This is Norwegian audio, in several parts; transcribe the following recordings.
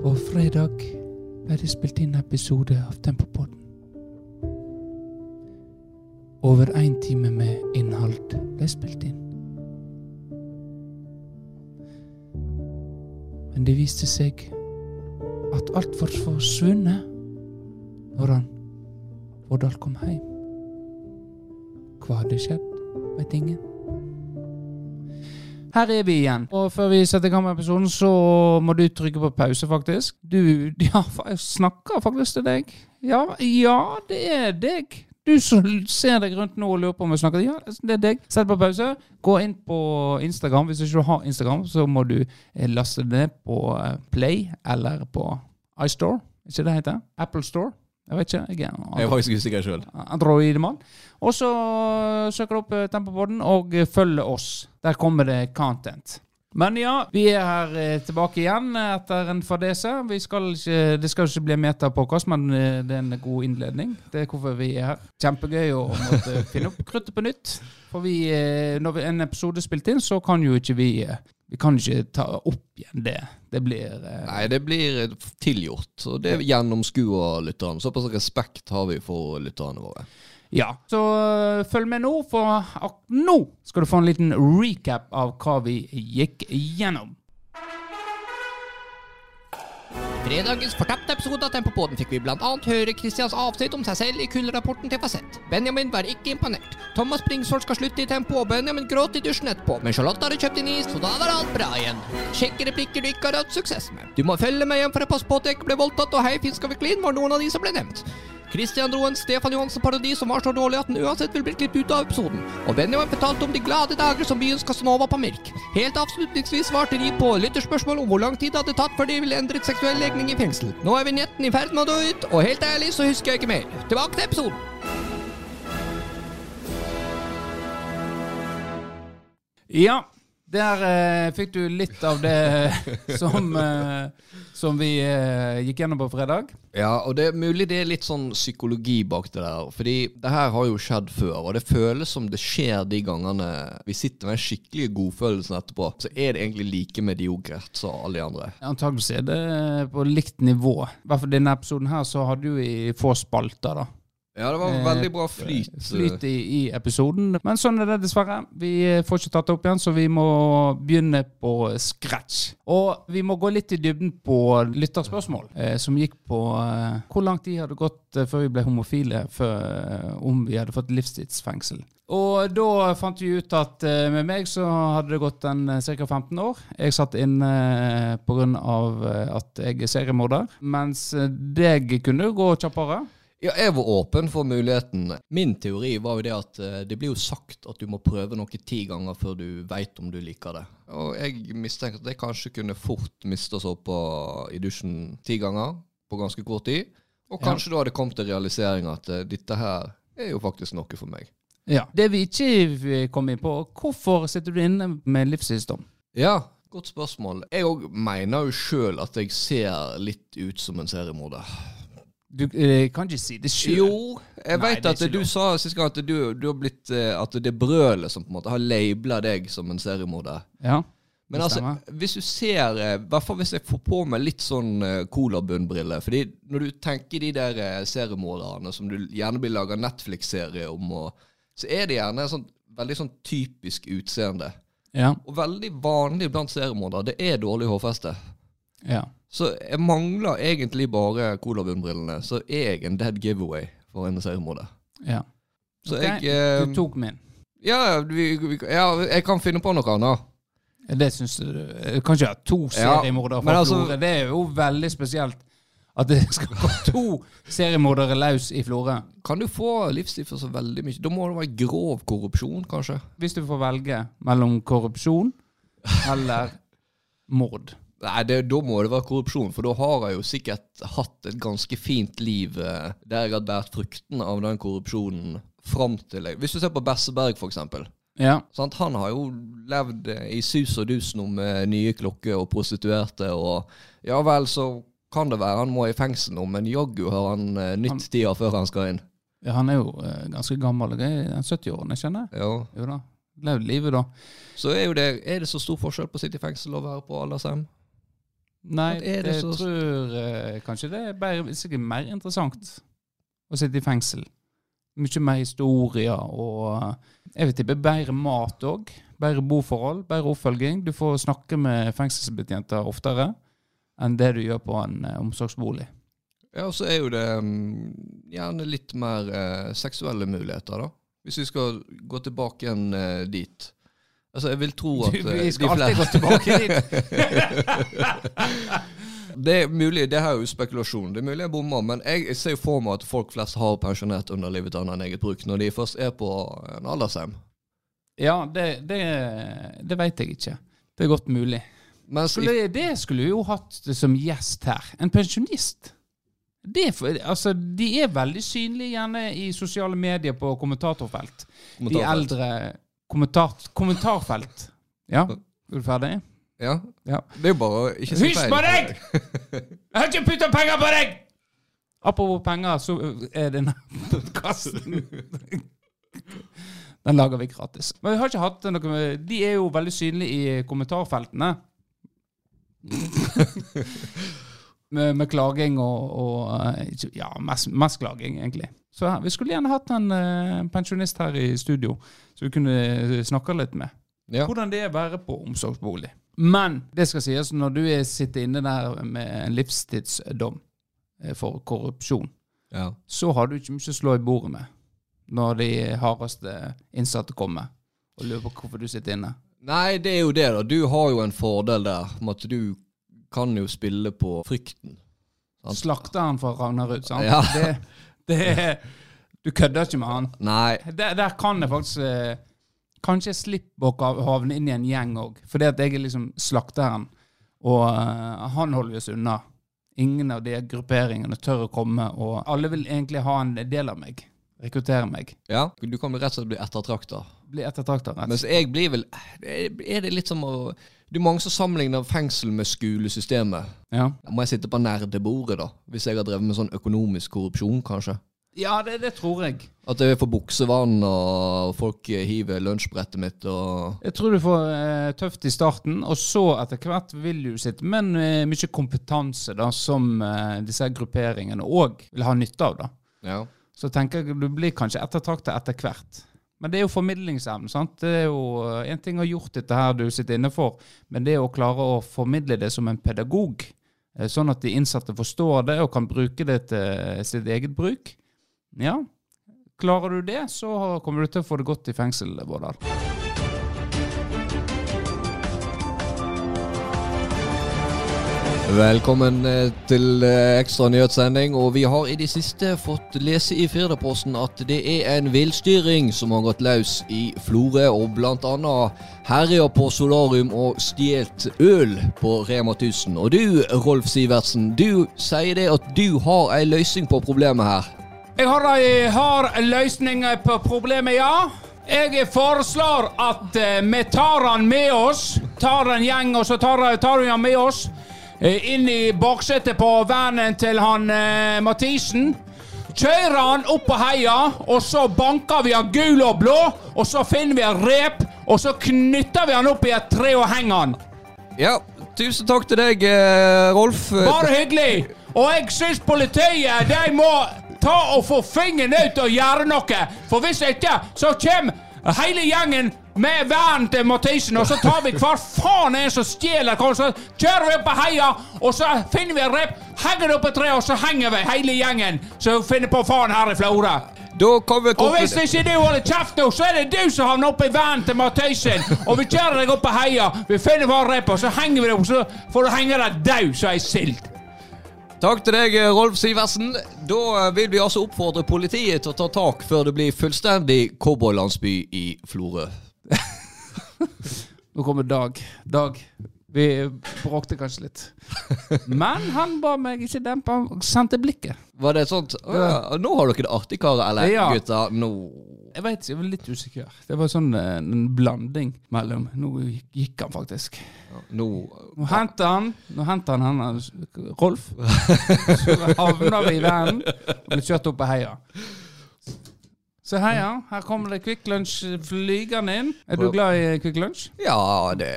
På fredag ble det spilt inn episode av Tempopodden. Over én time med innhold ble spilt inn. Men det viste seg at alt var forsvunnet når han Vårdal kom hjem. Hva hadde skjedd, vet ingen. Her er vi igjen. Og før vi setter i gang med episoden, så må du trykke på pause, faktisk. Du ja, jeg snakker faktisk til deg. Ja, ja, det er deg. Du som ser deg rundt nå og lurer på om jeg snakker Ja, det er deg. Sett på pause. Gå inn på Instagram. Hvis du ikke har Instagram, så må du eh, laste det på eh, Play eller på iStore. Ikke det heter? Apple Store. Jeg vet ikke. Jeg Jeg var faktisk usikker sjøl. Android-mann. Og så søker du opp eh, Tempopodden og eh, følger oss. Der kommer det content. Men ja, vi er her eh, tilbake igjen etter en fadese. Vi skal ikke, det skal ikke bli metapodkast, men eh, det er en god innledning. Det er hvorfor vi er her. Kjempegøy å måtte finne opp kruttet på nytt. For vi, eh, når vi- en episode er spilt inn, så kan jo ikke vi eh, Vi kan ikke ta opp igjen det. Det blir eh, Nei, det blir tilgjort. Og det gjennomskuer lytterne. Såpass respekt har vi for lytterne våre. Ja, så øh, følg med nå, for nå skal du få en liten recap av hva vi gikk gjennom. Fredagens fortapte episode av Tempopodden fikk vi annet høre Christians avsnitt om seg selv i kullrapporten til Fasett. Benjamin var ikke imponert. Thomas Bringsvold skal slutte i Tempo, og Benjamin gråt i dusjen etterpå. Men Charlotte hadde kjøpt inn is, så da var alt bra igjen. Sjekke replikker du ikke har hatt suksess med. Du må følge med hjem for å passe på at jeg ikke ble voldtatt, og Hei, fisk og klin var noen av de som ble nevnt. Christian dro en Stefan Johansen-parodi som var så dårlig at den uansett vil bli klippet ut av episoden. Og Benjamin fortalte om de glade dager som byens Casanova på Mirk. Helt avslutningsvis svarte de på lytterspørsmål om hvor lang tid det hadde tatt før de ville endret seksuell legning i fengsel. Nå er vignetten i ferd med å dø ut, og helt ærlig så husker jeg ikke mer. Tilbake til episoden. Ja, der eh, fikk du litt av det som, eh, som vi eh, gikk gjennom på fredag. Ja, og det er mulig det er litt sånn psykologi bak det der. Fordi det her har jo skjedd før, og det føles som det skjer de gangene vi sitter med den skikkelige godfølelsen etterpå. Så er det egentlig like mediokert som alle de andre. Antakeligvis er det på likt nivå. I hvert fall denne episoden her så hadde vi få spalter, da. Ja, det var Eh, veldig bra flyt. Flyt i, i episoden. Men sånn er det dessverre. Vi eh, får ikke tatt det opp igjen, så vi må begynne på scratch. Og vi må gå litt i dybden på lytterspørsmål, eh, som gikk på eh, hvor lang tid hadde gått eh, før vi ble homofile, før, eh, om vi hadde fått livstidsfengsel. Og da fant vi ut at eh, med meg så hadde det gått en eh, ca. 15 år. Jeg satt inne eh, pga. Eh, at jeg er seriemorder, mens eh, deg kunne gå kjappere. Ja, jeg var åpen for muligheten. Min teori var jo det at eh, det blir jo sagt at du må prøve noe ti ganger før du veit om du liker det. Og jeg mistenker at jeg kanskje kunne fort miste så på i dusjen ti ganger på ganske kort tid. Og kanskje da hadde kommet til realiseringa at eh, dette her er jo faktisk noe for meg. Ja. Det vi ikke kom inn på, hvorfor sitter du inne med livssykdom? Ja, godt spørsmål. Jeg òg mener jo sjøl at jeg ser litt ut som en seriemorder. Du eh, kan ikke si det sjøl. Jo, jeg veit vet at du lov. sa sist gang at du, du har blitt eh, At det er brølet som på en måte har labela deg som en seriemorder. Ja. Men altså, stemmer. hvis du ser eh, I hvert fall hvis jeg får på meg litt sånn colabunnbriller Fordi når du tenker de der seriemorderne som du gjerne blir laga Netflix-serie om, og, så er det gjerne sånn veldig sånn typisk utseende. Ja. Og veldig vanlig blant seriemordere, det er dårlig hårfeste. ja. Så jeg mangler egentlig bare colabunnbrillene, så er jeg en dead giveaway for en seriemorder. ja. Så okay. jeg eh, Du tok min. ja, vi, vi, ja, jeg kan finne på noe annet. Det syns du Kanskje kan ikke ha to seriemordere fra altså- Florø. Det er jo veldig spesielt at det skal gå to seriemordere løs i Florø. Kan du få livstid for så veldig mye? Da må det være grov korrupsjon, kanskje? Hvis du får velge mellom korrupsjon eller mord. Nei, det, da må det være korrupsjon, for da har jeg jo sikkert hatt et ganske fint liv eh, der jeg har båret frukten av den korrupsjonen fram til jeg Hvis du ser på Besseberg, for eksempel. Ja. Sant? Han har jo levd eh, i sus og dus nå med nye klokker og prostituerte, og ja vel, så kan det være han må i fengsel nå, men jaggu har han eh, nytt tida før han skal inn. ja han er jo eh, ganske gammel. Jeg er i 70-årene, kjenner jeg. Ja. Jo da. Levd livet, da. Så er jo det Er det så stor forskjell på å sitte i fengsel og være på aldershjem? Nei, er det jeg så- tror uh, kanskje det er bare, sikkert mer interessant å sitte i fengsel. Mye mer historier og eh, jeg vil tippe bedre mat òg. Bedre boforhold, bedre oppfølging. Du får snakke med fengselsbetjenter oftere enn det du gjør på en uh, omsorgsbolig. Ja, og så er jo det um, gjerne litt mer uh, seksuelle muligheter, da. Hvis vi skal gå tilbake igjen dit. Altså, jeg vil tro at Du, eh, vi skal alltid gå tilbake dit. Det er mulig, det her er jo spekulasjon. Det er mulig jeg bommer, men jeg, ser jo for meg at folk flest har pensjonert underlivet annet enn eget bruk når de først er på en aldershjem. Ja, det, det, det veit jeg ikke. Det er godt mulig. Mens i, det skulle vi jo hatt som gjest her. En pensjonist. Det altså, de er veldig synlige gjerne i sosiale medier på kommentatorfelt. De eldre kommentar, kommentarfelt. Ja, er du ferdig? Ja. Ja. Det er jo bare å ikke si Hysj feil. på deg! Jeg har ikke putta penger på deg! Apropos penger, så er denne podkasten Den lager vi gratis. Men vi har ikke hatt noe med De er jo veldig synlige i kommentarfeltene. med, med klaging og, og eh, Ja, mest, mest klaging, egentlig. Så vi skulle gjerne hatt en uh, pensjonist her i studio, så vi kunne snakke litt med Ja. hvordan det er å være på omsorgsbolig. Men det skal sies, når du er, sitter inne der med en livstidsdom eh, for korrupsjon, Ja. så har du ikke mye å slå i bordet med når de hardeste innsatte kommer og lurer på hvorfor du sitter inne. Nei, det er jo det, da. Du har jo en fordel der med at du kan jo spille på frykten. Sant? Slakteren fra Ragnarud, sant? Ja. Det, det du kødder ikke med han. Nei. Der, der kan jeg faktisk eh, Kanskje jeg slipper å havne inn i en gjeng òg, fordi at jeg er liksom slakteren, og eh, han holder vi oss unna. Ingen av de grupperingene tør å komme, og alle vil egentlig ha en del av meg. Rekruttere meg. Ja, du kan rett og slett bli ettertrakta. Bli ettertrakta. rett. Mens jeg blir vel Er det litt som å Det er mange som sammenligner fengsel med skolesystemet. Ja, Da Må jeg sitte på nerdebordet, da? Hvis jeg har drevet med sånn økonomisk korrupsjon, kanskje? ja det, det tror jeg. At jeg får buksevann, og folk hiver lunsjbrettet mitt, og Jeg tror du får eh, tøft i starten, og så etter hvert vil du sitte med eh, mye kompetanse da, som eh, disse grupperingene òg vil ha nytte av. da. Ja. Så tenker jeg du blir kanskje ettertrakta etter hvert. Men det er jo formidlingsevnen. sant? Det er jo En ting å ha gjort dette her du sitter inne for, men det er å klare å formidle det som en pedagog. eh, Sånn at de innsatte forstår det og kan bruke det til sitt eget bruk. Ja, klarer du det, så kommer du til å få det godt i fengsel, Vårdal. Velkommen eh, til eh, ekstra nyhetssending. Og vi har i det siste fått lese i Firdaposten at det er en villstyring som har gått løs i Florø, og annet herja på Solarium og stjålet øl på Rema 1000. Og du, Rolf Sivertsen, du sier det at du har ei løsning på problemet her. Jeg har, jeg har løsning på problemet, ja. Jeg foreslår at eh, vi tar han med oss. Tar en gjeng, og så tar, tar vi han med oss eh, inn i baksetet på vanen til han eh, Mathisen. Kjører han opp på heia, og så banker vi han gul og blå. Og så finner vi en rep, og så knytter vi han opp i et tre og henger han. Ja, tusen takk til deg, eh, Rolf. Bare hyggelig. Og jeg syns politiet de må ta og få fingeren ut og gjøre noe. For hvis ikke, så kommer hele gjengen med vennen til Mathisen, og så tar vi hver faen en som stjeler. og Så kjører vi opp på heia, og så finner vi en rep, henger det opp et tre, og så henger vi hele gjengen som finner på faen her i Florø. Og hvis ikke du holder kjeft nå, så er det du som havner oppi vennen til Mathisen. Og vi kjører deg opp på heia, vi finner hver rep, og så henger vi deg opp, så får du henge deg død som ei sild. Takk til deg, Rolf Sivertsen. Da vil vi altså oppfordre politiet til å ta tak før det blir fullstendig cowboylandsby i Florø. Nå kommer Dag. Dag. Vi bråkte kanskje litt. Men han ba meg ikke dempe, han sendte blikket. Var det sånt «Å ja, Nå har dere det artig, karer. Eller Ja. gutter, nå Jeg vet ikke, jeg var litt usikker. Det var sånn eh, en blanding mellom Nå gikk han faktisk. Nå Nå henter han Nå henter han henne Rolf. Så havner vi i vennen og blir kjørt opp på heia. Så heia, her kommer det Kvikk Lunsj flygende inn. Er du glad i Kvikk Lunsj? Ja, det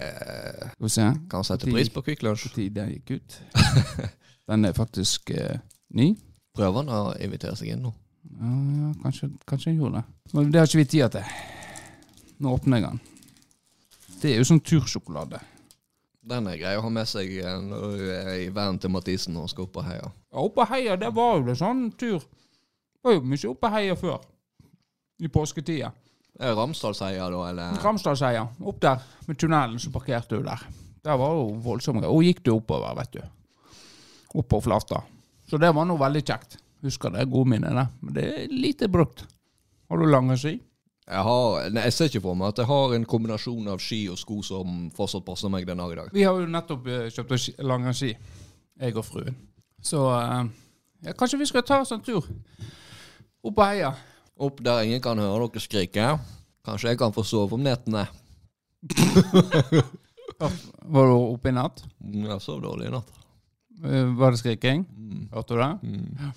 Skal vi se Kan sette pris på Kvikk Lunsj. når den gikk ut. Den er faktisk eh, ny. Prøver han å invitere seg inn nå? Ja, ja kanskje, kanskje han gjorde det. Men det har ikke vi tid til. Nå åpner jeg den. Det er jo sånn tursjokolade. Den er grei å ha med seg eh, når du er i vennen til Mathisen og skal opp og heie. Ja, og heia, det var jo det sånn tur. Det var jo mye oppe heia før. I påsketida. Er det Ramsdalsheia, da, eller? Ramsdalsheia. Opp der med tunnelen, så parkerte hun der. Der var jo voldsomt. Hun gikk du oppover, vet du. Oppover flata. Så det var nå veldig kjekt. Husker det, gode minner, det. Men det er lite brukt. Har du lange ski? Jeg, har, nei, jeg ser ikke for meg at jeg har en kombinasjon av ski og sko som fortsatt passer meg den dag i dag. Vi har jo nettopp eh, kjøpt oss lange ski, jeg og fruen. Så eh, ja, kanskje vi skal ta oss en tur opp på heia. Opp der ingen kan høre dere skrike. Kanskje jeg kan få sove om nettene. Var du oppe i natt? Mm, Jeg sov dårlig i natt. Eh, Var det skriking? Mm. Hørte du det? Mm.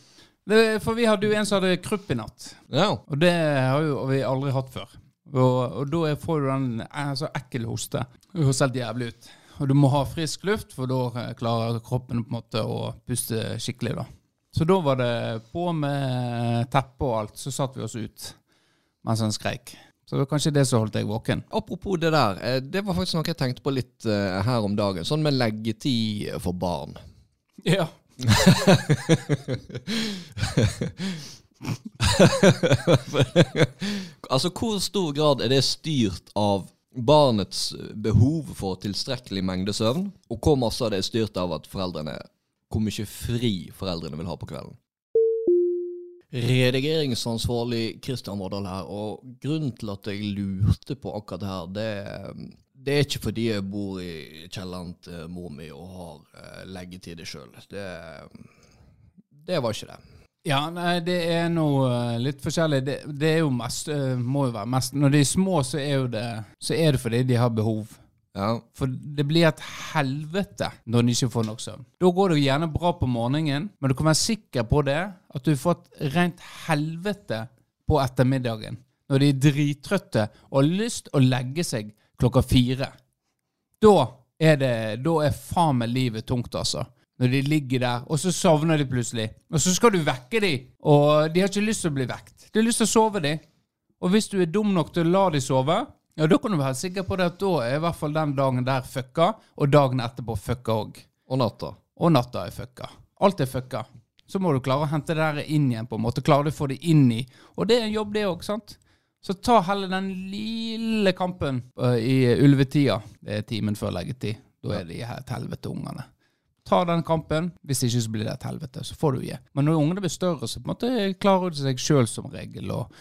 det? For vi hadde jo en som hadde krupp i natt. Ja. Og det har jo vi aldri hatt før. Og, og da får du den eh, så ekkel hoste. Det høres helt jævlig ut. Og du må ha frisk luft, for da eh, klarer kroppen på en måte å puste skikkelig. da. Så da var det på med teppe og alt, så satt vi oss ut mens han skreik. Så det var kanskje det som holdt deg våken. Apropos det der, eh, det var faktisk noe jeg tenkte på litt eh, her om dagen. Sånn med leggetid for barn. Ja. altså, hvor stor grad er det styrt av barnets behov for tilstrekkelig mengde søvn, og hvor masse av det er styrt av at foreldrene Hvor mye fri foreldrene vil ha på kvelden? Redigeringsansvarlig Kristian Vårdal her, og grunnen til at jeg lurte på akkurat det her, det, det er ikke fordi jeg bor i kjelleren til mor mi og har eh, leggetid sjøl. Det, det var ikke det. Ja, nei, det er noe eh, litt forskjellig. Det, det er jo mest, eh, må jo være mest Når de er små, så er det Så er det fordi de har behov. Ja, For det blir et helvete når du ikke får nok søvn. Da går det jo gjerne bra på morgenen, men du kan være sikker på det, at du får et rent helvete på ettermiddagen. Når de er drittrøtte og har lyst å legge seg klokka fire. Da er det Da er faen meg livet tungt, altså. Når de ligger der, og så sovner de plutselig. Og så skal du vekke de, og de har ikke lyst til å bli vekt. De har lyst til å sove, de. Og hvis du er dum nok til å la de sove, ja, da kan du være sikker på det at da er i hvert fall den dagen der fucka, og dagen etterpå fucka òg. og natta. Og natta er fucka. Alt er fucka. Så må du klare å hente det der inn igjen, på en måte. Klare å få det inn i. Og det er en jobb, det òg, sant? Så ta heller den lille kampen øh, i ulvetida. Det er timen før leggetid. Da er de her et helvete, ungene. Ta den kampen. Hvis ikke så blir det et helvete. Så får du gi. Men når ungene blir større, så på en måte klarer de seg sjøl som regel. og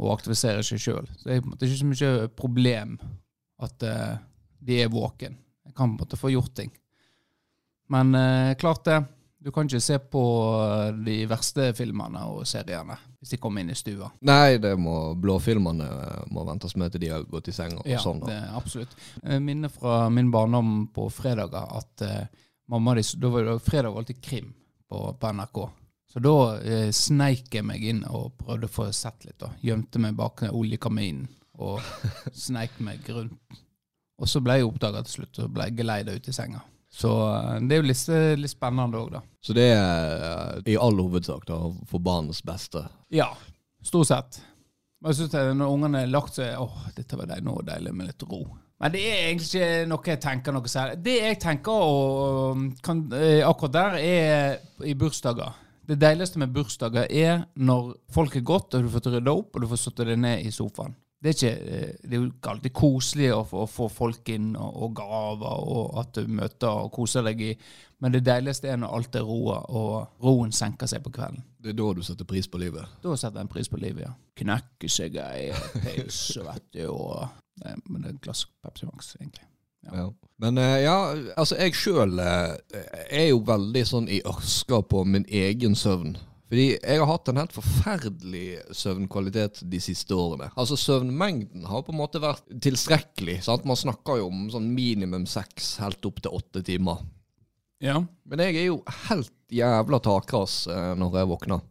og aktiviserer seg sjøl. Så det er på en måte ikke så mye problem at uh, de er våken. Jeg kan på en måte få gjort ting. Men uh, klart det. Du kan ikke se på eh, de verste filmene og seriene hvis de kommer inn i stua. Nei, det må blåfilmene må ventes med til de har gått i seng og Ja, sånn. det da. er absolutt. Minne fra min barndom på fredager at uh, mamma di Da var det fredag alltid krim på, på NRK. Så da eh, sneik jeg meg inn og prøvde å få sett litt. da. Gjemte meg bak oljekaminen og sneik meg rundt. Og så ble jeg oppdaga til slutt og ble geleida ut i senga. Så eh, det er jo litt, litt spennende òg, da. Så det er eh, i all hovedsak da, for barnets beste. Ja, stort sett. Men jeg synes når ungene er lagt så er Åh, dette var deilig, nå deilig med litt ro. Men det er egentlig ikke noe jeg tenker noe særlig. Det jeg tenker og kan, eh, akkurat der, er i bursdager. Det deiligste med bursdager er når folk er gått, og du får rydda opp, og du får satt deg ned i sofaen. Det er, ikke, eh, det er jo ikke alltid koselig å få, å få folk inn, og, og gaver, og at du møter og koser deg i Men det deiligste er når alt er roa, og roen senker seg på kvelden. Det er da du setter pris på livet. Da setter jeg en pris på livet, ja. Knekke seg ei pils, vet du, og Men det er et glass Pepsi Max, egentlig. Ja. Men eh, ja, altså jeg sjøl er jo veldig sånn i ørska på min egen søvn. Fordi jeg har hatt en helt forferdelig søvnkvalitet de siste årene. Altså Søvnmengden har på en måte vært tilstrekkelig. sant? Man snakker jo om sånn minimum seks, helt opp til åtte timer. ja. Men jeg er jo helt jævla takras eh, når jeg våkner.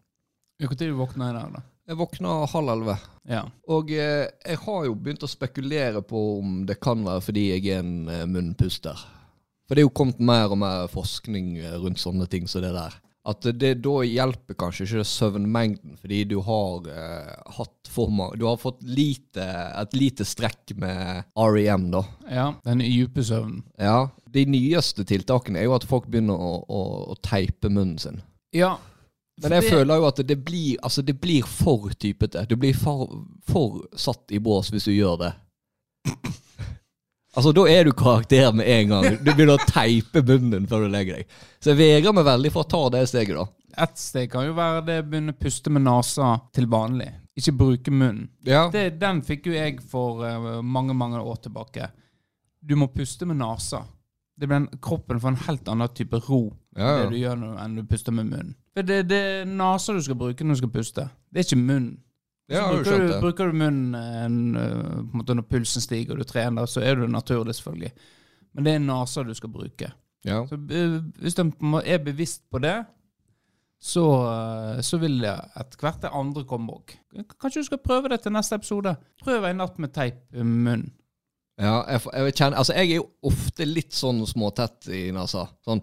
Når våkner jeg der, da? Jeg våkner halv elleve. Ja. Og eh, jeg har jo begynt å spekulere på om det kan være fordi jeg er en eh, munnpuster. For det er jo kommet mer og mer forskning eh, rundt sånne ting som det der. At det da hjelper kanskje ikke søvnmengden, fordi du har eh, hatt for mange Du har fått lite, et lite strekk med REM, da. Ja, den dype søvnen. Ja. De nyeste tiltakene er jo at folk begynner å, å, å teipe munnen sin. Ja. Men jeg det- føler jo at det blir, altså det blir for typete. Du blir for, for satt i bås hvis du gjør det. Altså, Da er du karakter med en gang. Du begynner å teipe munnen før du legger deg. Så jeg vegrer meg veldig for å ta det steget, da. Et steg kan jo være det å begynne å puste med nesa til vanlig. Ikke bruke munnen. Ja. Det, den fikk jo jeg for eh, mange, mange år tilbake. Du må puste med nesa. Det blir en, kroppen får en helt annen type ro Ja, ja. det du gjør når, enn du puster med munnen. For det, det er nesa du skal bruke når du skal puste. Det er ikke munnen. Så ja, bruker, du, bruker du munnen eh, en, eh, på en måte når pulsen stiger og du trener, så er du naturlig, selvfølgelig. Men det er nesa du skal bruke. Ja. Så eh, Hvis måte er bevisst på det, så, så vil jeg etter hvert det andre komme òg. Kanskje du skal prøve det til neste episode? Prøv en natt med teip i munnen. ja jeg, jeg, kjenner, altså, jeg er jo ofte litt sånn småtett i nesa. Sånn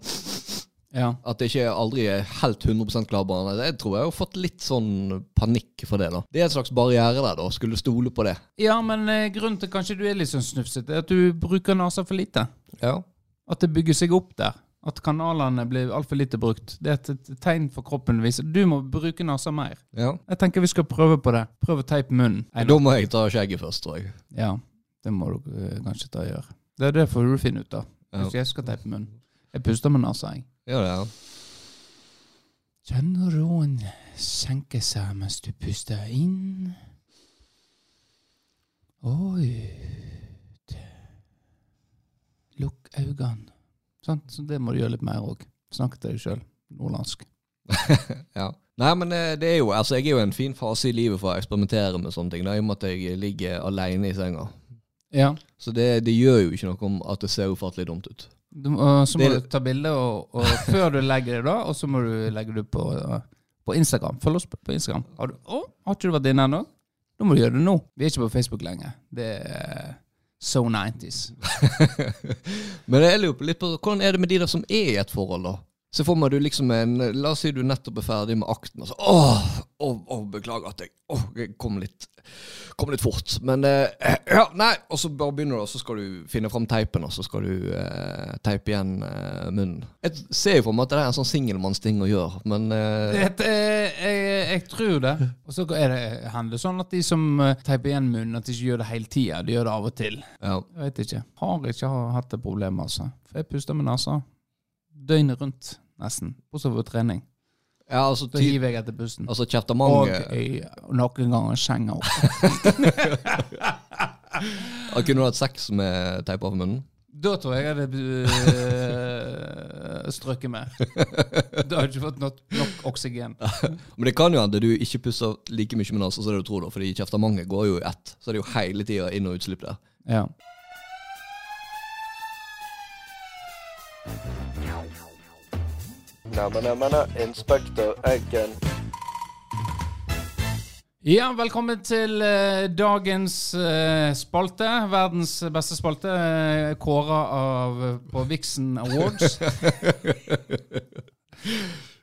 Ja. at jeg ikke aldri er helt 100% klarbarende. Jeg tror jeg har fått litt sånn panikk for det. da. Det er en slags barriere der, da. Skulle stole på det. ja, men eh, grunnen til kanskje du er litt sånn snufsete, er at du bruker nesa for lite. Ja. At det bygger seg opp der. At kanalene blir altfor lite brukt. Det er et, tegn for kroppen. viser Du må bruke nesa mer. ja. Jeg tenker vi skal prøve på det. Prøv å teipe munnen. En Da må jeg ta skjegget først, tror jeg. Ja, det må du eh, kanskje ta og gjøre. Det, det får du finne ut av. Ja. Jeg skal teipe munnen. Jeg puster med nesa, jeg. Ja, det ja. Kjenn roen senke seg mens du puster inn og ut. Lukk øynene. Sånn, Så det må du gjøre litt mer òg. Snakk til deg sjøl. Nordlandsk. Ja. Nei, men eh, det er jo, altså, jeg er jo i en fin fase i livet for å eksperimentere med sånne ting. Da, I og med at jeg ligger alene i senga. Ja. Så det, det gjør jo ikke noe om at det ser ufattelig dumt ut. Du, og så må Det- du ta bilde, og, og før du legger det, da, og så må du legge det på, eh, på Instagram. Følg oss på, på Instagram. Har, du, å, har ikke du vært inne ennå? Da må du gjøre det nå. Vi er ikke på Facebook lenger. Det er so 90s. Men jeg lurer på litt på hvordan er det med de der som er i et forhold, da? Se for meg du liksom en La oss si du nettopp er ferdig med akten, og så åh, åh, åh, beklager at jeg åh, jeg kom litt Kom litt fort. Men eh, ja, nei. Og så bare begynner du, og så skal du finne fram teipen, og så skal du eh, teipe igjen eh, munnen. Jeg ser jo for meg at det er en sånn singelmannsting å gjøre, men eh, Det, eh, jeg, jeg tror det. Og så er det hender sånn at de som eh, teiper igjen munnen, at de ikke gjør det hele tida. De gjør det av og til. ja. Jeg vet ikke. Har ikke hatt det problemet, altså. For jeg puster med nesa døgnet rundt, nesten. Bortsett fra trening. ja, altså, Så ty, hiver jeg etter bussen. altså Og kjeftemange jeg, noen ganger skjenger opp. Kunne du hatt sex med teip av munnen? Da tror jeg jeg hadde øh, strøket med. Da hadde du ikke fått nok, nok oksygen. Men det kan jo hende du ikke pusser like mye med nesa som det du tror, da, fordi kjeftemange går jo i ett. Så det er jo hele tida inn- og utslipp der. Ja. Namma, Inspektør Eggen. Ja, velkommen til eh, dagens eh, spalte. Verdens beste spalte. eh, Kåra av på Vixen Awards.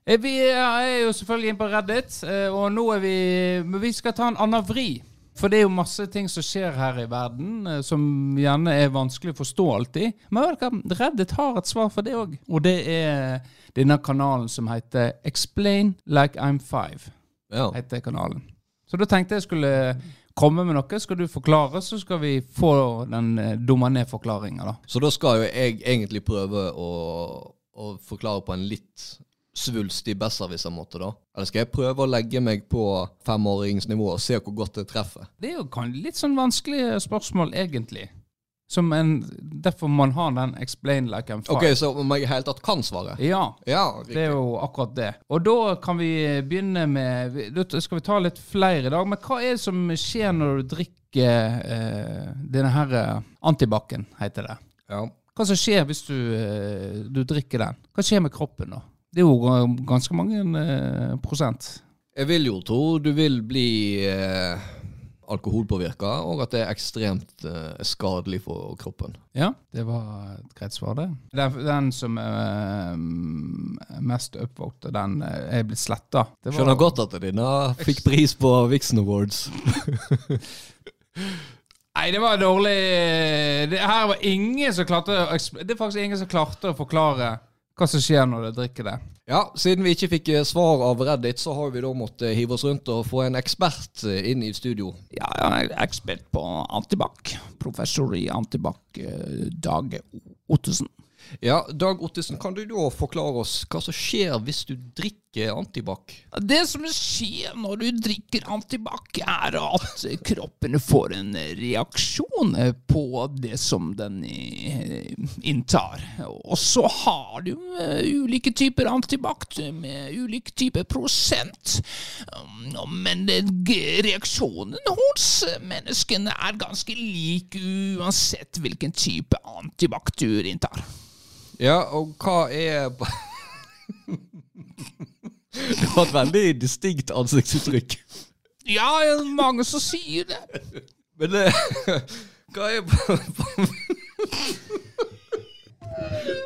Eh, vi er jo selvfølgelig inne på Reddit, eh, og nå er vi Men vi skal ta en annen vri. For det er jo masse ting som skjer her i verden, eh, som gjerne er vanskelig å forstå alltid. Men Reddit har et svar for det òg. Og det er denne kanalen som heter Explain Like I'm Five. Ja. heter kanalen. Så da tenkte jeg skulle komme med noe. Skal du forklare, så skal vi få den dumme dumma ned-forklaringa, da. Så da skal jo jeg egentlig prøve å, å forklare på en litt svulstig besserwisser-måte, da. Eller skal jeg prøve å legge meg på femåringsnivå og se hvor godt det treffer? Det er jo litt sånn vanskelige spørsmål, egentlig. Som en, derfor man har den 'explain like I'm Ok, five'. Så om jeg i hele tatt kan svare? Ja, Ja, det er jo akkurat det. Og da kan vi begynne med Da skal vi ta litt flere i dag. Men hva er det som skjer når du drikker eh, denne her eh, antibac-en, heter det? ja. Hva som skjer hvis du, eh, du drikker den? Hva skjer med kroppen da? Det er jo ganske mange eh, prosent. Jeg vil jo tro du vil bli eh, alkoholpåvirka, og at det er ekstremt eh, skadelig for kroppen. Ja, det var et greit svar, det. Den, den som er eh, mest upvoted, den eh, er blitt sletta. Skjønner godt at denne fikk pris på Vixen Awards. Nei, det var dårlig Det her var ingen som klarte å Det er faktisk ingen som klarte å forklare hva som skjer når du drikker det. Ja, siden vi ikke fikk eh, svar av Reddit, så har vi da måttet hive oss rundt og få en ekspert eh, inn i studio. Ja, jeg er ekspert på antibac. Professor i antibac, eh, Dag Ottesen. Ja, Dag Ottesen, kan du da forklare oss hva som skjer hvis du drikker antibac? Det som skjer når du drikker antibac, er at kroppen får en reaksjon på det som den eh, inntar. Og så har du eh, ulike typer antibac med ulik type prosent. Um, Men reaksjonen hos menneskene er ganske lik uansett hvilken type antibac du inntar. Ja, og hva er Du har et veldig distinkt ansiktsuttrykk. Ja, det er mange som sier det. Men det Hva er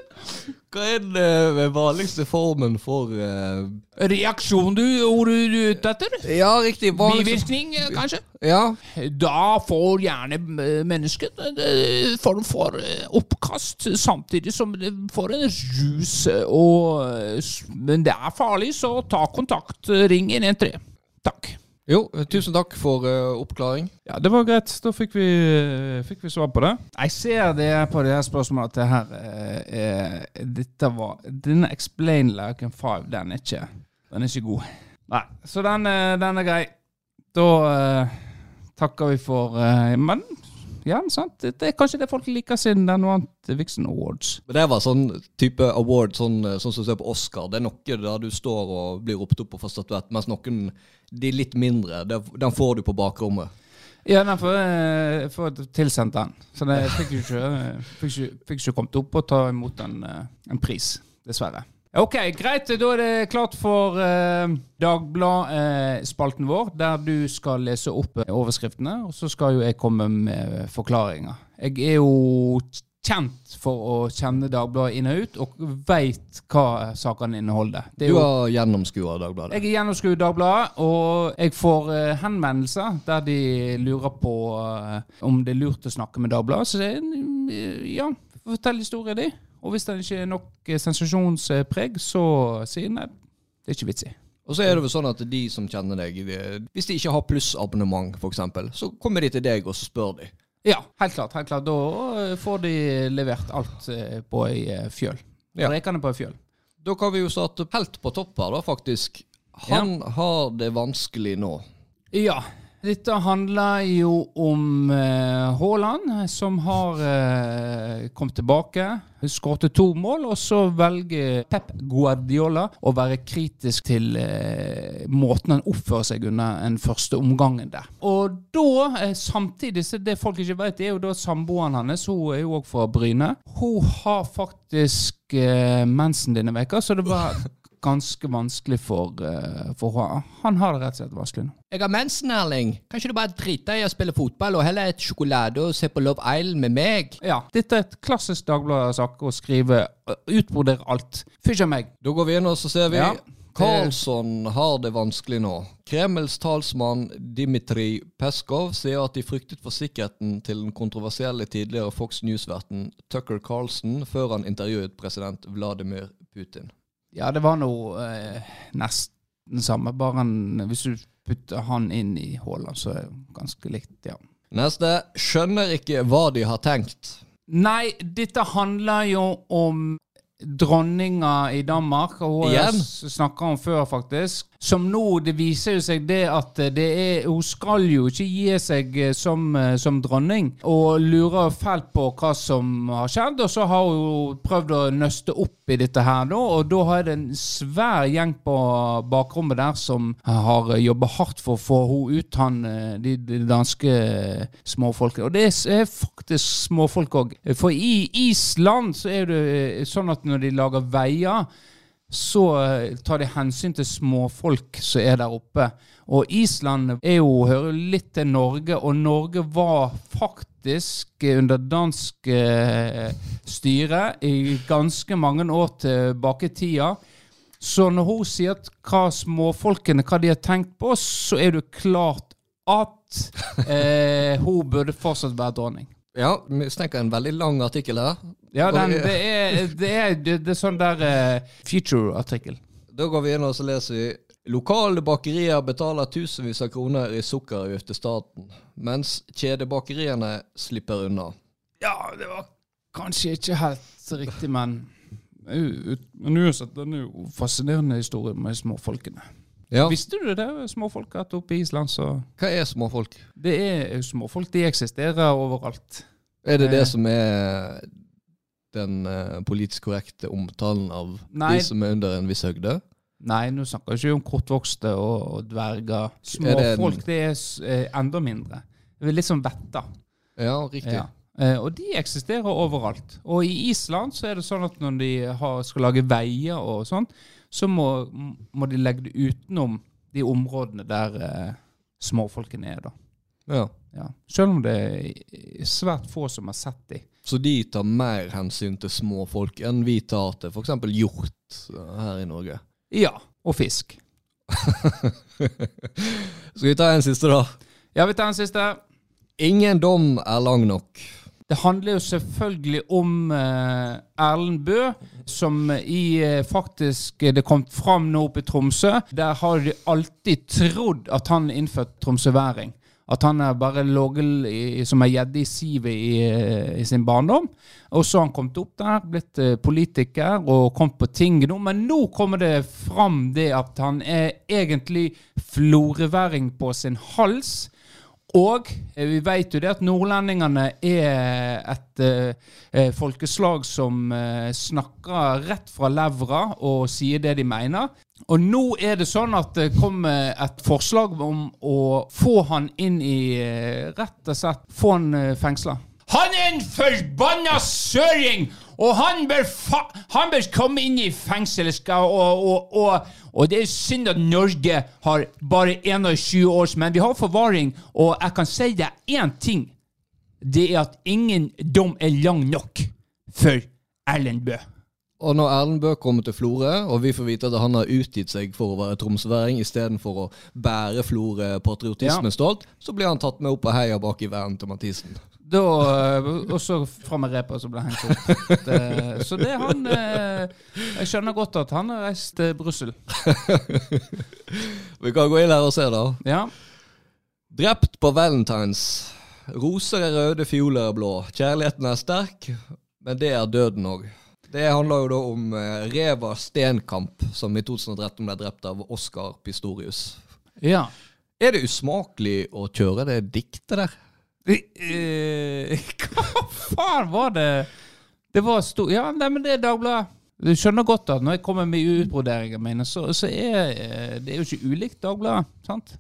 Hva er den vanligste formen for uh... Reaksjon du ordet du er ute etter? Ja, riktig. vanligste- Bivirkning, eh, kanskje? Ja. Da får gjerne eh, mennesket en form for oppkast, samtidig som det får en rus. Og, men det er farlig, så ta kontakt. Ring 113. Takk. Jo, eh, tusen takk for uh, oppklaring. Ja, det var greit. Da fikk vi, fikk vi svar på det. Jeg ser det på det her spørsmålet at det her uh, eh, Dette var Denne Explain a Five, den er ikke Den er ikke god. Nei, så den, eh, den er grei. Da eh, takker vi for uh, Men ja, sant. Det, det er kanskje det folk liker siden den vant Vixen Awards. Men det var sånn type award, sånn, eh, sånn som du ser på Oscar. Det er noe der du står og blir ropt opp og får statuett, mens noen, de litt mindre, den får du på bakrommet. Ja, får eh, får tilsendt den. Så jeg fikk jo ikke, eh, fikk ikke, fikk ikke kommet opp og ta imot en, eh, en pris, dessverre. Ok, greit. Da er det klart for eh, Dagblad-spalten vår, der du skal lese opp eh, overskriftene, og så skal jo jeg komme med forklaringer. Jeg er jo kjent for å kjenne Dagbladet inn og ut, og veit hva sakene inneholder. Det er Du har gjennomskua Dagbladet. jeg er gjennomskua Dagbladet, og jeg får eh, henvendelser der de lurer på eh, om det er lurt å snakke med Dagbladet. Så det eh, ja, fortell historien din. Og hvis det ikke er nok eh, sensasjonspreg, så sier jeg nei, det er ikke vits i. Og så er det vel sånn at de som kjenner deg, hvis de ikke har plussabonnement f.eks., så kommer de til deg og spør de. Ja, helt klart. helt klart. Da eh, får de levert alt eh, på ei fjøl. Ja. Rekene på ei fjøl. Da kan vi jo starte helt på topp her, da, faktisk. Han har det vanskelig nå. Ja. Dette handler jo om eh, som har eh, kommet tilbake. Skåret to mål, og så velger Pep Guardiola å være kritisk til eh, måten han oppfører seg under den første omgangen der. Og da, eh, samtidig, så det folk ikke vet, er jo da samboeren hans, hun er jo òg fra Bryne. Hun har faktisk eh, mensen denne veka, så det var ganske vanskelig for, uh, for han. Han har det rett og slett vanskelig nå. Jeg har mensen, Erling. Kan ikke du bare drite i å spille fotball og heller et sjokolade og se på Love Island med meg? Ja, dette er et klassisk Dagbladet-sak å skrive. uh, Utbrodere alt. Fysj av meg. Da går vi inn og så ser vi Ja. Karlsson har det vanskelig nå. Kremls talsmann Dmitrij Peskov sier at de fryktet for sikkerheten til den kontroversielle tidligere Fox News-verten Tucker Carlson før han intervjuet president Vladimir Putin. Ja, det var noe eh, nesten samme. Bare han, hvis du putter han inn i Haaland, så er det ganske likt, ja. Neste skjønner ikke hva de har tenkt. Nei, dette handler jo om dronninga i Danmark, og hun Igjen? snakka om før, faktisk. Som nå, det viser jo seg det at det er Hun skal jo ikke gi seg eh, som, eh, som dronning, og lurer fælt på hva som har skjedd. Og så har hun prøvd å nøste opp i dette her, da, og da har det en svær gjeng på bakrommet der som har jobba hardt for å få henne ut, han, eh, de, de danske småfolkene. Og det er faktisk småfolk òg. For i Island så er det sånn at når de lager veier så eh, tar de hensyn til småfolk som er der oppe. Og Island er jo, hører litt til Norge, og Norge var faktisk under dansk eh, styre i ganske mange år tilbake i tida. Så når hun sier hva småfolkene hva de har tenkt på, så er det klart at eh, hun burde fortsatt være dronning. Ja, vi en veldig lang artikkel her. Ja, den, det, er, det, er, det, er sånn der uh, future-artikkel. Da går vi inn og så leser vi Lokale bakerier betaler tusenvis av kroner i sukkeravgift til staten, mens kjedebakeriene slipper unna. Ja, det var kanskje ikke helt riktig, men Men uansett, den er jo fascinerende historie med småfolkene. Ja, Visste du det, småfolk at oppe i Island så Hva er småfolk? Det er småfolk, de eksisterer overalt. Er det det Eh. som er den eh, politisk korrekte omtalen av Nei. de som er under en viss høgde? Nei, nå snakker jeg ikke om kortvokste og, og dverger. Småfolk det en- det er eh, enda mindre. Det er litt som vetter. Ja, riktig. Ja. Eh, og de eksisterer overalt. Og i Island så er det sånn at når de har, skal lage veier og sånn, så må, må de legge det utenom de områdene der eh, småfolkene er, da. Ja. Ja. Selv om det er svært få som har sett de. Så de tar mer hensyn til småfolk enn vi tar til f.eks. hjort eh, her i Norge. Ja. Og fisk. Skal vi ta en siste, da? Ja, vi tar en siste. Ingen dom er lang nok. Det handler jo selvfølgelig om eh, Erlend Bø, som i eh, faktisk Det kom fram nå oppe i Tromsø. Der har de alltid trodd at han innført tromsøværing. At han er bare ligget som ei gjedde i sivet i, eh, i sin barndom. Og så har han kommet opp der, blitt eh, politiker og kommet på ting nå. Men nå kommer det fram det at han er egentlig floreværing på sin hals. Og eh, vi vet jo det at nordlendingene er et eh, eh, folkeslag som eh, snakker rett fra levra og sier det de mener. Og nå er det sånn at det kommer et forslag om å få han inn i eh, Rett og slett få han fengsla. Han er en forbanna søring! Og han bør, fa han bør komme inn i fengsel. Og, og, og, og det er synd at Norge har bare 21 års, men vi har forvaring. Og jeg kan si deg én ting. Det er at ingen dom er lang nok for Erlend Bø. Og når Erlend Bø kommer til Florø, og vi får vite at han har utgitt seg for å være tromsøværing istedenfor å bære Florø patriotismen Ja. stolt, så blir han tatt med opp og heia bak i verden til Mathisen. Da, eh, og så fra med repa som ble hengt opp. Det, så det er han eh, Jeg skjønner godt at han har reist til Brussel. Vi kan gå inn her og se, da. Ja. Drept på valentines. Roser er røde, fioler er blå. Kjærligheten er sterk, men det er døden òg. Det handler jo da om eh, Reva Stenkamp, som i 2013 ble drept av Oskar Pistorius. ja. Er det usmakelig å kjøre det diktet der? Eh, hva faen var det? Det var stor... Ja, nei, men det er Dagbladet. Du skjønner godt at når jeg kommer med utbroderingene mine, så, så er eh, det er jo ikke ulikt Dagbladet. sant?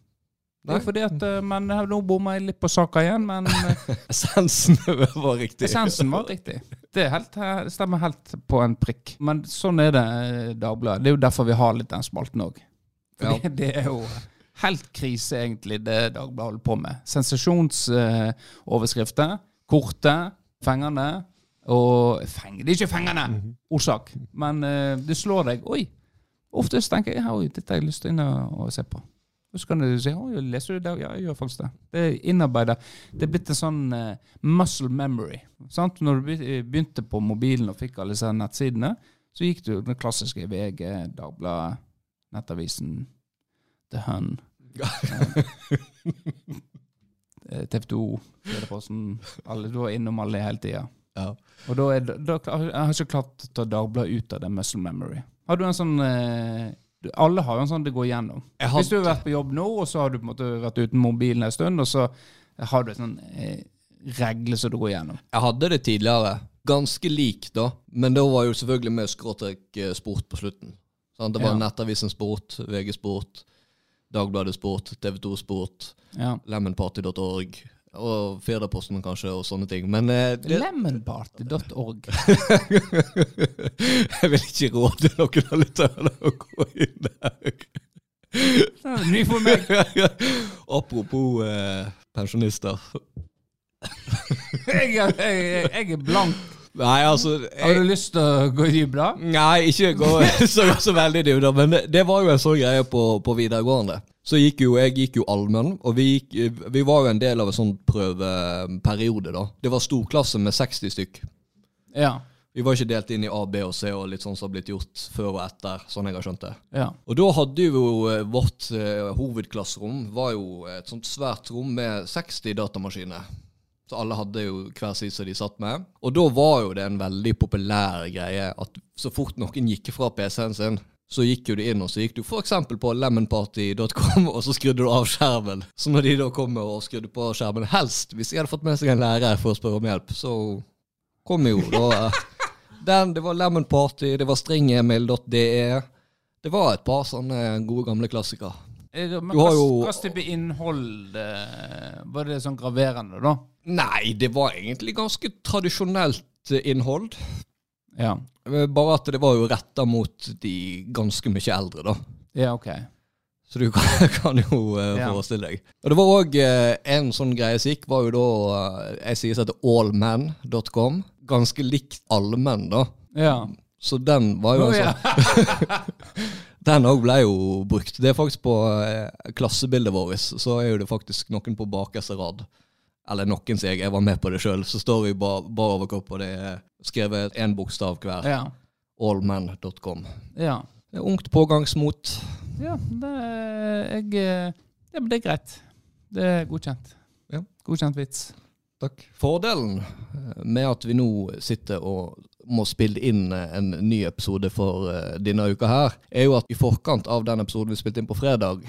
Det er fordi at, eh, men Nå bomma jeg litt på saka igjen, men Essensen var riktig. essensen var riktig. Det, helt, stemmer helt på en prikk. Men sånn er det, Dagbladet. Det er jo derfor vi har litt den spalten òg. Ja. Det er jo helt krise, egentlig, det Dagbladet holder på med. Sensasjonsoverskrifter. korte, fengende. Og feng, Det er ikke fengende! Orsak. Men uh, det slår deg. Oi! Oftest tenker jeg oi, dette har jeg lyst til og se på. Og så kan du si oi, leser du det? Ja, jeg gjør faktisk det. Det er innarbeidet. Det er blitt en sånn uh, muscle memory. Sant? Når du begynte på mobilen og fikk alle disse nettsidene, så gikk du den klassiske VG, Dagbladet, Nettavisen, The Hun. Eh, TV 2, Lederposten. Alle, du var innom alle hele tida. Ja. Og da er da, jeg har ikke klart å ta Dagbladet ut av det muscle memory. Har du en sånn eh, Alle har jo en sånn det går igjennom. Jeg Hvis du har vært på jobb nå, og så har du på en måte vært uten mobilen en stund, og så har du en sånn eh, regle som du går igjennom. Jeg hadde det tidligere. Ganske lik, da. Men da var jo selvfølgelig med skråtrekk eh, sport på slutten. Sant? Det var Ja. Nettavisen Sport, VG Sport, Dagbladet Sport, TV2 Sport, Ja. lemonparty.org. Og Firdaposten kanskje, og sånne ting. Men eh, det, Lemonparty.org. jeg vil ikke råde noen av lytterne å gå inn der. Er Ny for meg. Apropos eh, pensjonister. Jeg, jeg, jeg er blank. Nei, altså Har du lyst til å gå i bra? Nei, ikke gå så, så veldig dypt, men det, det var jo en sånn greie på, på videregående. Så gikk jo, jeg gikk jo allmenn, og vi, gikk, vi var jo en del av en sånn prøveperiode, da. Det var storklasse med 60 stykk. Ja. Vi var ikke delt inn i A, B og C og litt sånn som har blitt gjort før og etter, sånn jeg har skjønt det. ja. Og da hadde jo eh, vårt eh, hovedklasserom var jo et sånt svært rom med 60 datamaskiner. Så alle hadde jo hver sin som de satt med. Og da var jo det en veldig populær greie at så fort noen gikk fra PC-en sin, så gikk jo du inn, og så gikk du f.eks. på lemonparty.com, og så skrudde du av skjermen. Så når de da kommer og skrudde på skjermen, helst hvis de hadde fått med seg en lærer for å spørre om hjelp, så kom jo da eh, den. Det var Lemon Party, det var stringemil.de. Det var et par sånne gode gamle klassikere. Eh, Men Du har hva hva type innhold eh, Var det sånn graverende, da? Nei, det var egentlig ganske tradisjonelt eh, innhold. Ja. Bare at det var jo retta mot de ganske mye eldre, da. Ja, ok. Så du kan, kan jo uh, forestille deg. Og det var òg en sånn greie som gikk, var jo da uh, ei side som heter allman.com. Ganske likt allmenn, da. Ja. Så den var jo oh, sånn Den òg ble jo brukt. Det er faktisk på eh, klassebildet vårt, så er jo det faktisk noen på bakerste rad. Eller noen, sier jeg. Jeg var med på det sjøl. Så står vi bar, bar overkropp, og det er skrevet én bokstav hver. Ja. Allman.com. Ja. Det er ungt pågangsmot. ja det, jeg, eh, ja, det er greit. Det er godkjent. Ja. Godkjent vits. Takk. Fordelen eh, med at vi nå sitter og må spille inn eh, en ny episode for eh, denne uka her, er jo at i forkant av den episoden vi spilte inn på fredag,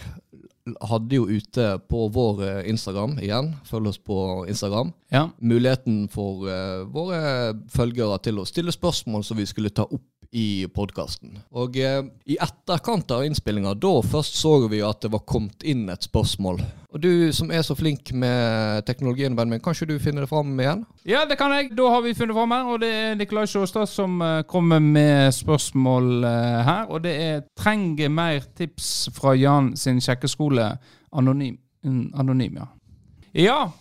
hadde jo ute på vår eh, Instagram igjen, følg oss på Instagram, Ja. muligheten for våre følgere til å stille spørsmål som vi skulle ta opp i podkasten. Og eh, i etterkant av innspillinga, da først så vi jo at det var kommet inn et spørsmål. Og du som er så flink med teknologien, Benjamin, kan ikke du finne det fram igjen? ja, det kan jeg. Da har vi funnet fram her, og det er Nikolai Sjåstad som eh, kommer med spørsmål eh, her. Og det er 'Trenger mer tips fra Jan sin sjekkeskole'. Anonym. Mm, anonym, ja. Ja,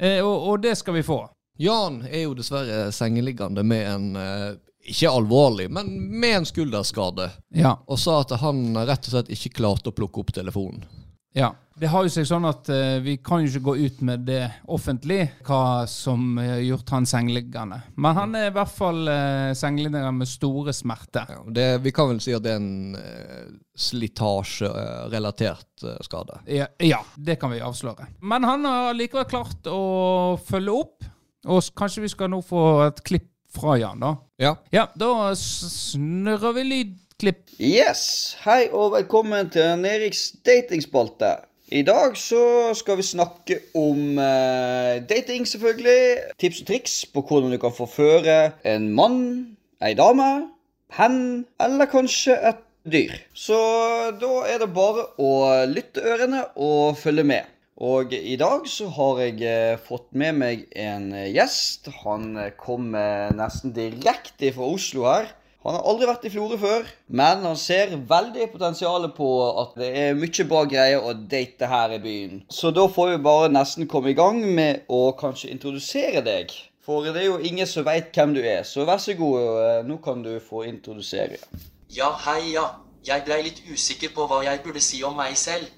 eh, og, og det skal vi få. Jan er jo dessverre sengeliggende med en eh, ikke alvorlig, men med en skulderskade. Ja. Og sa at han rett og slett ikke klarte å plukke opp telefonen. Ja. Det har jo seg sånn at uh, vi kan jo ikke gå ut med det offentlig, hva som har gjort han sengeliggende. Men han er i hvert fall uh, sengeliggende med store smerter. Ja, det, vi kan vel si at det er en uh, slitasjerelatert uh, skade. Ja, ja, det kan vi avsløre. Men han har likevel klart å følge opp, og kanskje vi skal nå få et klipp fra Jan, da. Ja. Ja, da snurrer vi lydklipp. Yes, hei og velkommen til Jan Eriks datingspalte. I dag så skal vi snakke om eh, dating, selvfølgelig. Tips og triks på hvordan du kan forføre en mann, ei dame, hen eller kanskje et dyr. Så da er det bare å lytte ørene og følge med. Og i dag så har jeg eh, fått med meg en eh, gjest. Han kom kommer nesten direkte fra Oslo her. Han har aldri vært i Florø før, men han ser veldig potensialet på at det er mye bra greier å date her i byen. Så da får vi bare nesten komme i gang med å kanskje introdusere deg. For det er jo ingen som veit hvem du er, så vær så god, eh, nå kan du få introdusere. Ja, hei, ja. Jeg blei litt usikker på hva jeg burde si om meg selv.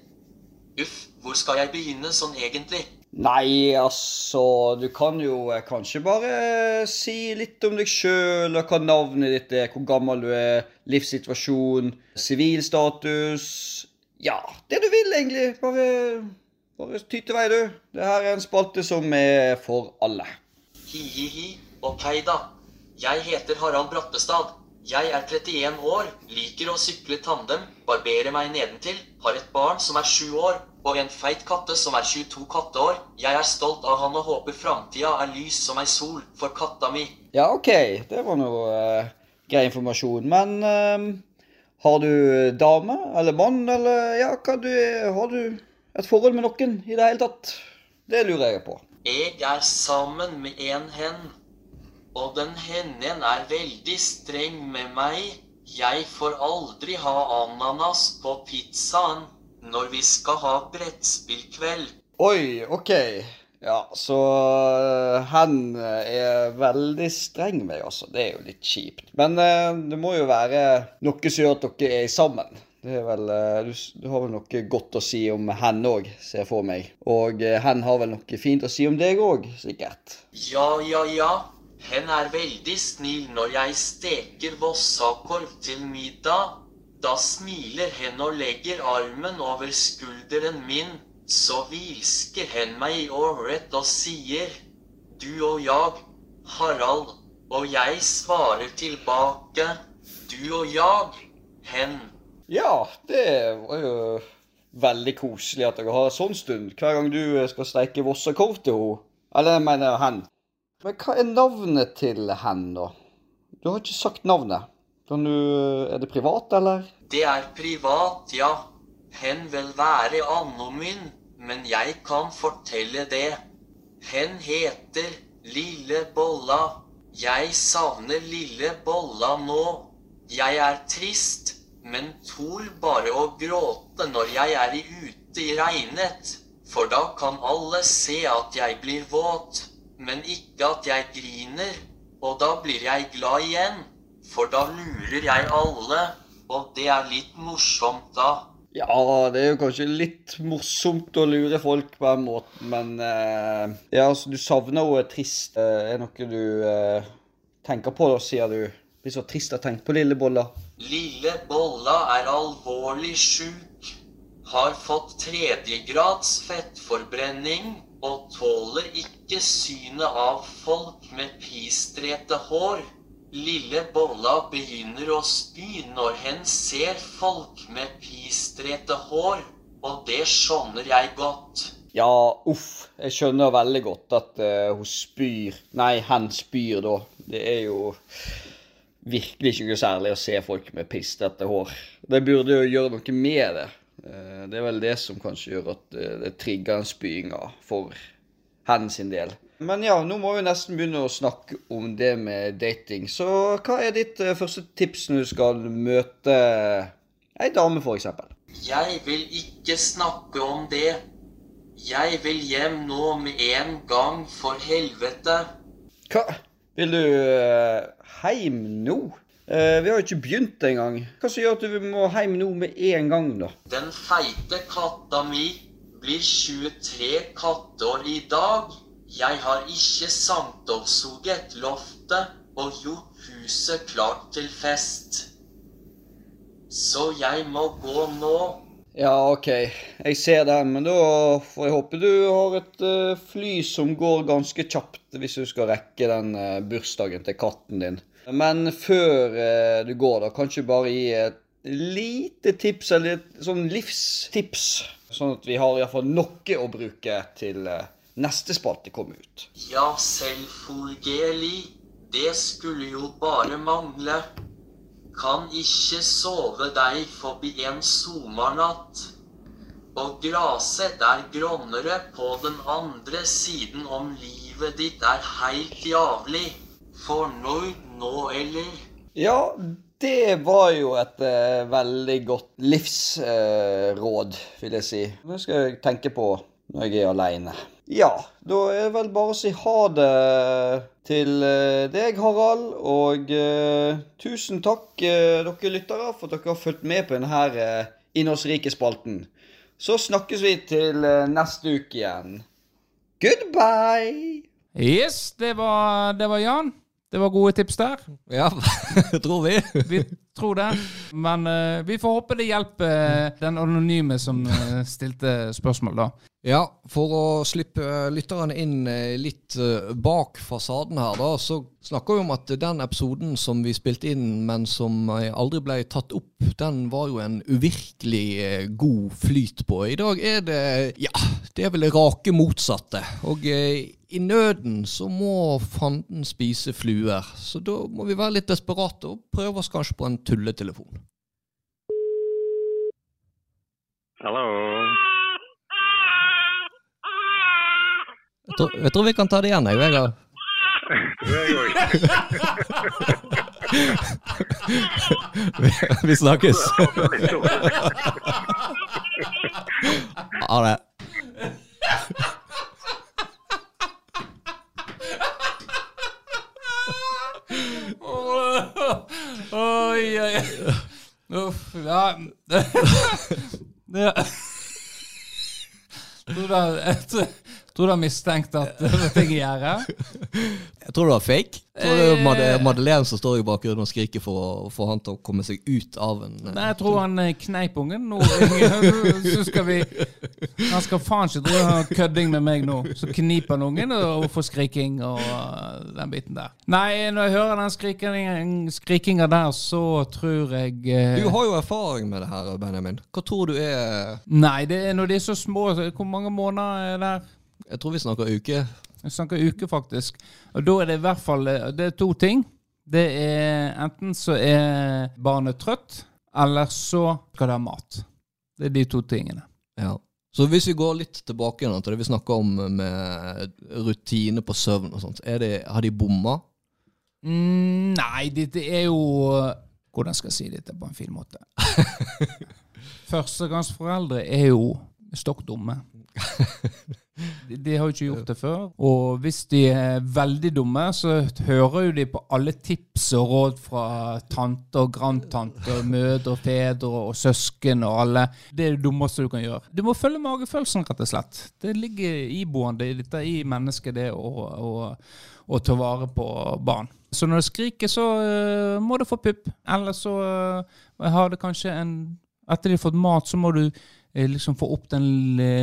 Uff, hvor skal jeg begynne sånn egentlig? Nei, altså Du kan jo eh, kanskje bare eh, si litt om deg sjøl, hva navnet ditt er, hvor gammel du er, livssituasjon, sivilstatus Ja, det du vil, egentlig. Bare, bare tyt i vei, du. Det her er en spalte som er for alle. Hi-hi-hi. Ok, da. Jeg heter Harald Brattestad. Jeg er 31 år, liker å sykle tandem, barbere meg nedentil, har et barn som er 7 år, og en feit katte som er 22 katteår. Jeg er stolt av han og håper framtida er lys som ei sol for katta mi. Ja, OK. Det var noe uh, grei informasjon. Men uh, har du dame eller mann, eller ja, du Har du et forhold med noen i det hele tatt? Det lurer jeg på. Jeg er sammen med en hen, og den hennen er veldig streng med meg. Jeg får aldri ha ananas på pizzaen når vi skal ha brettspillkveld. Oi, OK. Ja, så øh, han øh, er veldig streng med meg, altså. Det er jo litt kjipt. Men øh, det må jo være noe som gjør at dere er sammen. Det er vel, du, du har vel noe godt å si om hen òg, ser jeg for meg. Og hen har vel noe fint å si om deg òg, sikkert. Ja, ja, ja. Hen er veldig snill når jeg steker vossakorv til middag. Da smiler hen og legger armen over skulderen min. Så hvisker hen meg i året og sier Du og jeg, Harald. Og jeg svarer tilbake Du og jeg, hen. Ja, det var jo veldig koselig at dere har en sånn stund hver gang du øh, skal steike vossakorv til henne. Eller jeg mener hen. Men hva er navnet til hen, da? Du har ikke sagt navnet. Du Er det privat, eller? Det er privat, ja. Hen vil være anonym, men jeg kan fortelle det. Hen heter Lille Bolla. Jeg savner Lille Bolla nå. Jeg er trist, men tål bare å gråte når jeg er ute i regnet. For da kan alle se at jeg blir våt, men ikke at jeg griner. Og da blir jeg glad igjen, for da lurer jeg alle. Og det er litt morsomt, da. Ja, det er jo kanskje litt morsomt å lure folk på en måte, men eh, Ja, altså, du savner jo et trist eh, Er noe du eh, tenker på, da, sier du? Det blir så trist å tenke på lille bolla. Lille Bolla er alvorlig sjuk. Har fått tredjegrads fettforbrenning og tåler ikke synet av folk med pistrete hår. Lille Bolla begynner å spy når hen ser folk med pistrete hår, og det skjønner jeg godt. Ja, uff. Jeg skjønner veldig godt at uh, hun spyr Nei, hen spyr, da. Det er jo virkelig ikke noe særlig å se folk med pistrete hår. De burde jo gjøre noe med det. Uh, Det er vel det som kanskje gjør at uh, det trigger en spyinga for hen sin del. Men ja, nå må vi nesten begynne å snakke om det med dating. Så hva er ditt eh, første tips når du skal møte ei dame, f.eks.? Jeg vil ikke snakke om det. Jeg vil hjem nå med en gang, for helvete. Hva? Vil du uh, heim nå? Eh, vi har jo ikke begynt engang. Hva som gjør at du må heim nå med en gang, da? Den feite katta mi blir 23 katteår i dag. Jeg har ikke sankthansugget loftet og gjort huset klart til fest. Så jeg må gå nå. Ja, OK. Jeg ser den, men da får jeg håpe du har et eh, fly som går ganske kjapt hvis du skal rekke den eh, bursdagen til katten din. Men før eh, du går, da, kanskje bare gi et lite tips, eller et sånn livstips. Sånn at vi har iallfall noe å bruke til neste spalte kom ut. Ja, selvfølgelig. Det skulle jo bare mangle. Kan ikke sove deg forbi en sommernatt. Og graset er grønnere på den andre siden om livet ditt er heilt jævlig. Fornøyd nå, eller? Ja, det var jo et uh, veldig godt livsråd, vil jeg si. Det skal jeg tenke på når jeg er aleine. Ja, da er det vel bare å si ha det til eh, deg, Harald. Og eh, tusen takk, eh, dere lyttere, for at dere har fulgt med på denne eh, innholdsrike spalten. Så snakkes vi til eh, neste uke igjen. Goodbye! Yes, det var, det var Jan. Det var gode tips der. Ja, tror vi. Vi tror det. Men uh, vi får håpe det hjelper eh, den anonyme som uh, stilte spørsmål, da. Ja, for å slippe lytterne inn litt bak fasaden her, da, så snakker vi om at den episoden som vi spilte inn, men som aldri ble tatt opp, den var jo en uvirkelig god flyt på. I dag er det ja, det er vel det rake motsatte. Og eh, i nøden så må fanden spise fluer. Så da må vi være litt desperate og prøve oss kanskje på en tulletelefon. Hallo. Jeg tror, jeg tror vi kan ta det igjen, jeg, Vegard. Vi, vi snakkes. Ha det. Oi, oi. Uff, ja. Det det, tror- du har mistenkt at det var ting i gjære? Jeg tror det var fake. Tror det er Madeleine som står i bakgrunnen og skriker for å få han til å komme seg ut av en eh, Nei, jeg tror han eh, kneip ungen. Nå så skal vi Han skal faen ikke tro han kødding med meg nå. Så kniper han ungen og får skriking og eh, den biten der. Nei, når jeg hører den skrikingen, skrikinga der, så tror jeg eh, Du har jo erfaring med det her, Benjamin. Hva tror du er Nei, det er når de er så små. Hvor mange måneder er det? Jeg tror vi snakker uke. Vi snakker uke, faktisk. Og da er det i hvert fall eh, Det er to ting. Det er enten så er barnet trøtt, eller så skal det ha mat. Det er de to tingene. Ja. Så hvis vi går litt tilbake igjen til det vi snakka om med rutine på søvn og sånt, er det, har de bomma? Mm, nei, dette er jo Hvordan skal jeg si dette på en fin måte? Førstegangsforeldre er jo stokk dumme. De, de har jo ikke gjort det før. Og hvis de er veldig dumme, så hører jo de på alle tips og råd fra tanter, og grandtante og mødre og fedre og søsken og alle. Det er det dummeste du kan gjøre. Du må følge magefølelsen, rett og slett. Det ligger iboende i dette i mennesket, det å, å ta vare på barn. Så når det skriker, så uh, må det få pupp. Eller så uh, har det kanskje en Etter de har fått mat, så må du liksom få opp den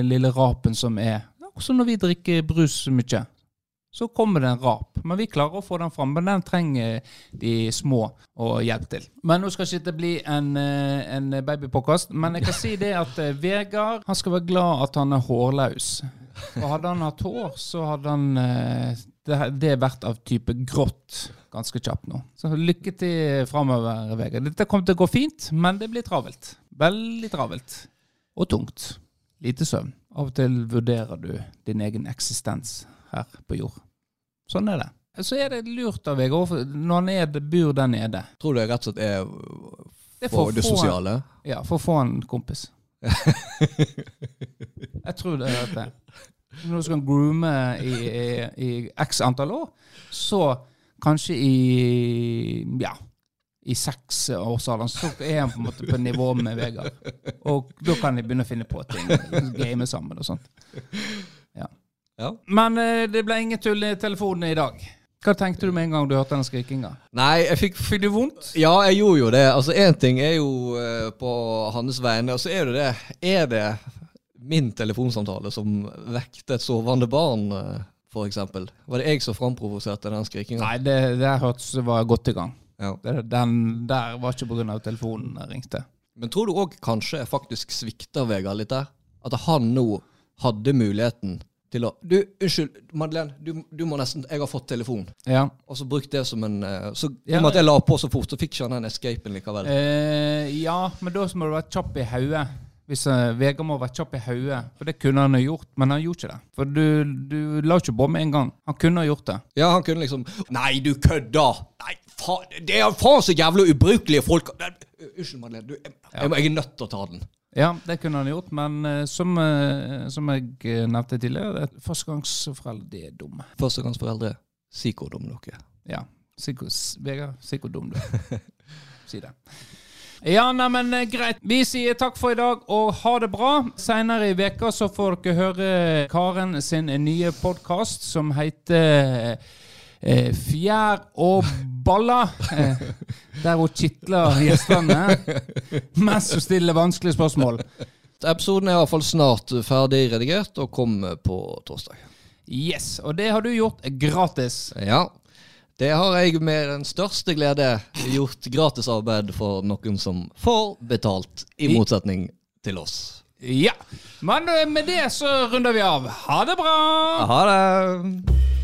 lille rapen som er Også når vi drikker brus mye. Så kommer det en rap. Men vi klarer å få den fram. Men den trenger de små å hjelpe til. Men nå skal ikke det bli en, eh, en babypodkast. Men jeg kan si det at eh, Vegard han skal være glad at han er hårløs. Og hadde han hatt hår, så hadde han eh, det, det vært av type grått ganske kjapt nå. Så lykke til framover, Vegard. Dette kommer til å gå fint, men det blir travelt. Veldig travelt. Og tungt. Lite søvn. Av og til vurderer du din egen eksistens her på jord. Sånn er det. Så er det lurt av Vegard, når han er, bor der nede Tror du det rett og slett er Det er for det sosiale? Ja, for å få en kompis. Jeg tror det er det. Når du skal groome i, i, i x antall år, så kanskje i ja, i seksårsalderen så er han på en måte på nivå med Vegard. Og da kan de begynne å finne på ting. Game sammen og sånt. Ja. Ja. Men eh, det ble ingen tull i telefonen i dag. Hva tenkte du med en gang du hørte den skrikinga? Nei, jeg fikk Fikk du vondt? Ja, jeg gjorde jo det. Altså, Én ting er jo eh, på hans vegne, og så er det det Er det min telefonsamtale som vekte et sovende barn, eh, for eksempel? Var det jeg som framprovoserte den skrikinga? Nei, det det hørtes var godt i gang. Ja. Den der var ikke pga. telefonen jeg ringte. Men tror du òg kanskje jeg faktisk svikter Vegard litt der? At han nå hadde muligheten til å Du, unnskyld, Madeleine. Du, du må nesten Jeg har fått telefon. Ja. Og så brukt det som en eh, Så Ja. om at jeg la på så fort, så fikk ikke han den escapen likevel. Eh, ja, men da må du være kjapp i hodet. Hvis uh, Vegard må være kjapp i hodet. For det kunne han ha gjort, men han gjorde ikke det. For du, du la ikke på med en gang. Han kunne ha gjort det. Ja, han kunne liksom Nei, du kødder! Nei, faen, det er faen så jævla ubrukelige folk Unnskyld, Madeleine. Du, jeg, jeg, jeg er nødt til å ta den. Ja, det kunne han gjort, men eh, som, eh, som jeg eh, nevnte tidligere, det- førstegangsforeldre de er dumme. Førstegangsforeldre, si hvor dum dere er. Ja. Vegard, si hvor dum du er. si det. Ja, neimen greit. Vi sier takk for i dag og ha det bra. Seinere i veka så får dere høre Karen sin nye podkast som heter eh, Fjær og baller. Eh, der hun kitler gjestene mens hun stiller vanskelige spørsmål. Episoden er iallfall snart ferdig redigert og kommer på torsdag. Yes, og det har du gjort gratis. Ja. Det har jeg med den største glede gjort gratisarbeid for noen som får betalt, i I- motsetning til oss. Ja. Men eh, med det så runder vi av. Ha det bra! Ha det!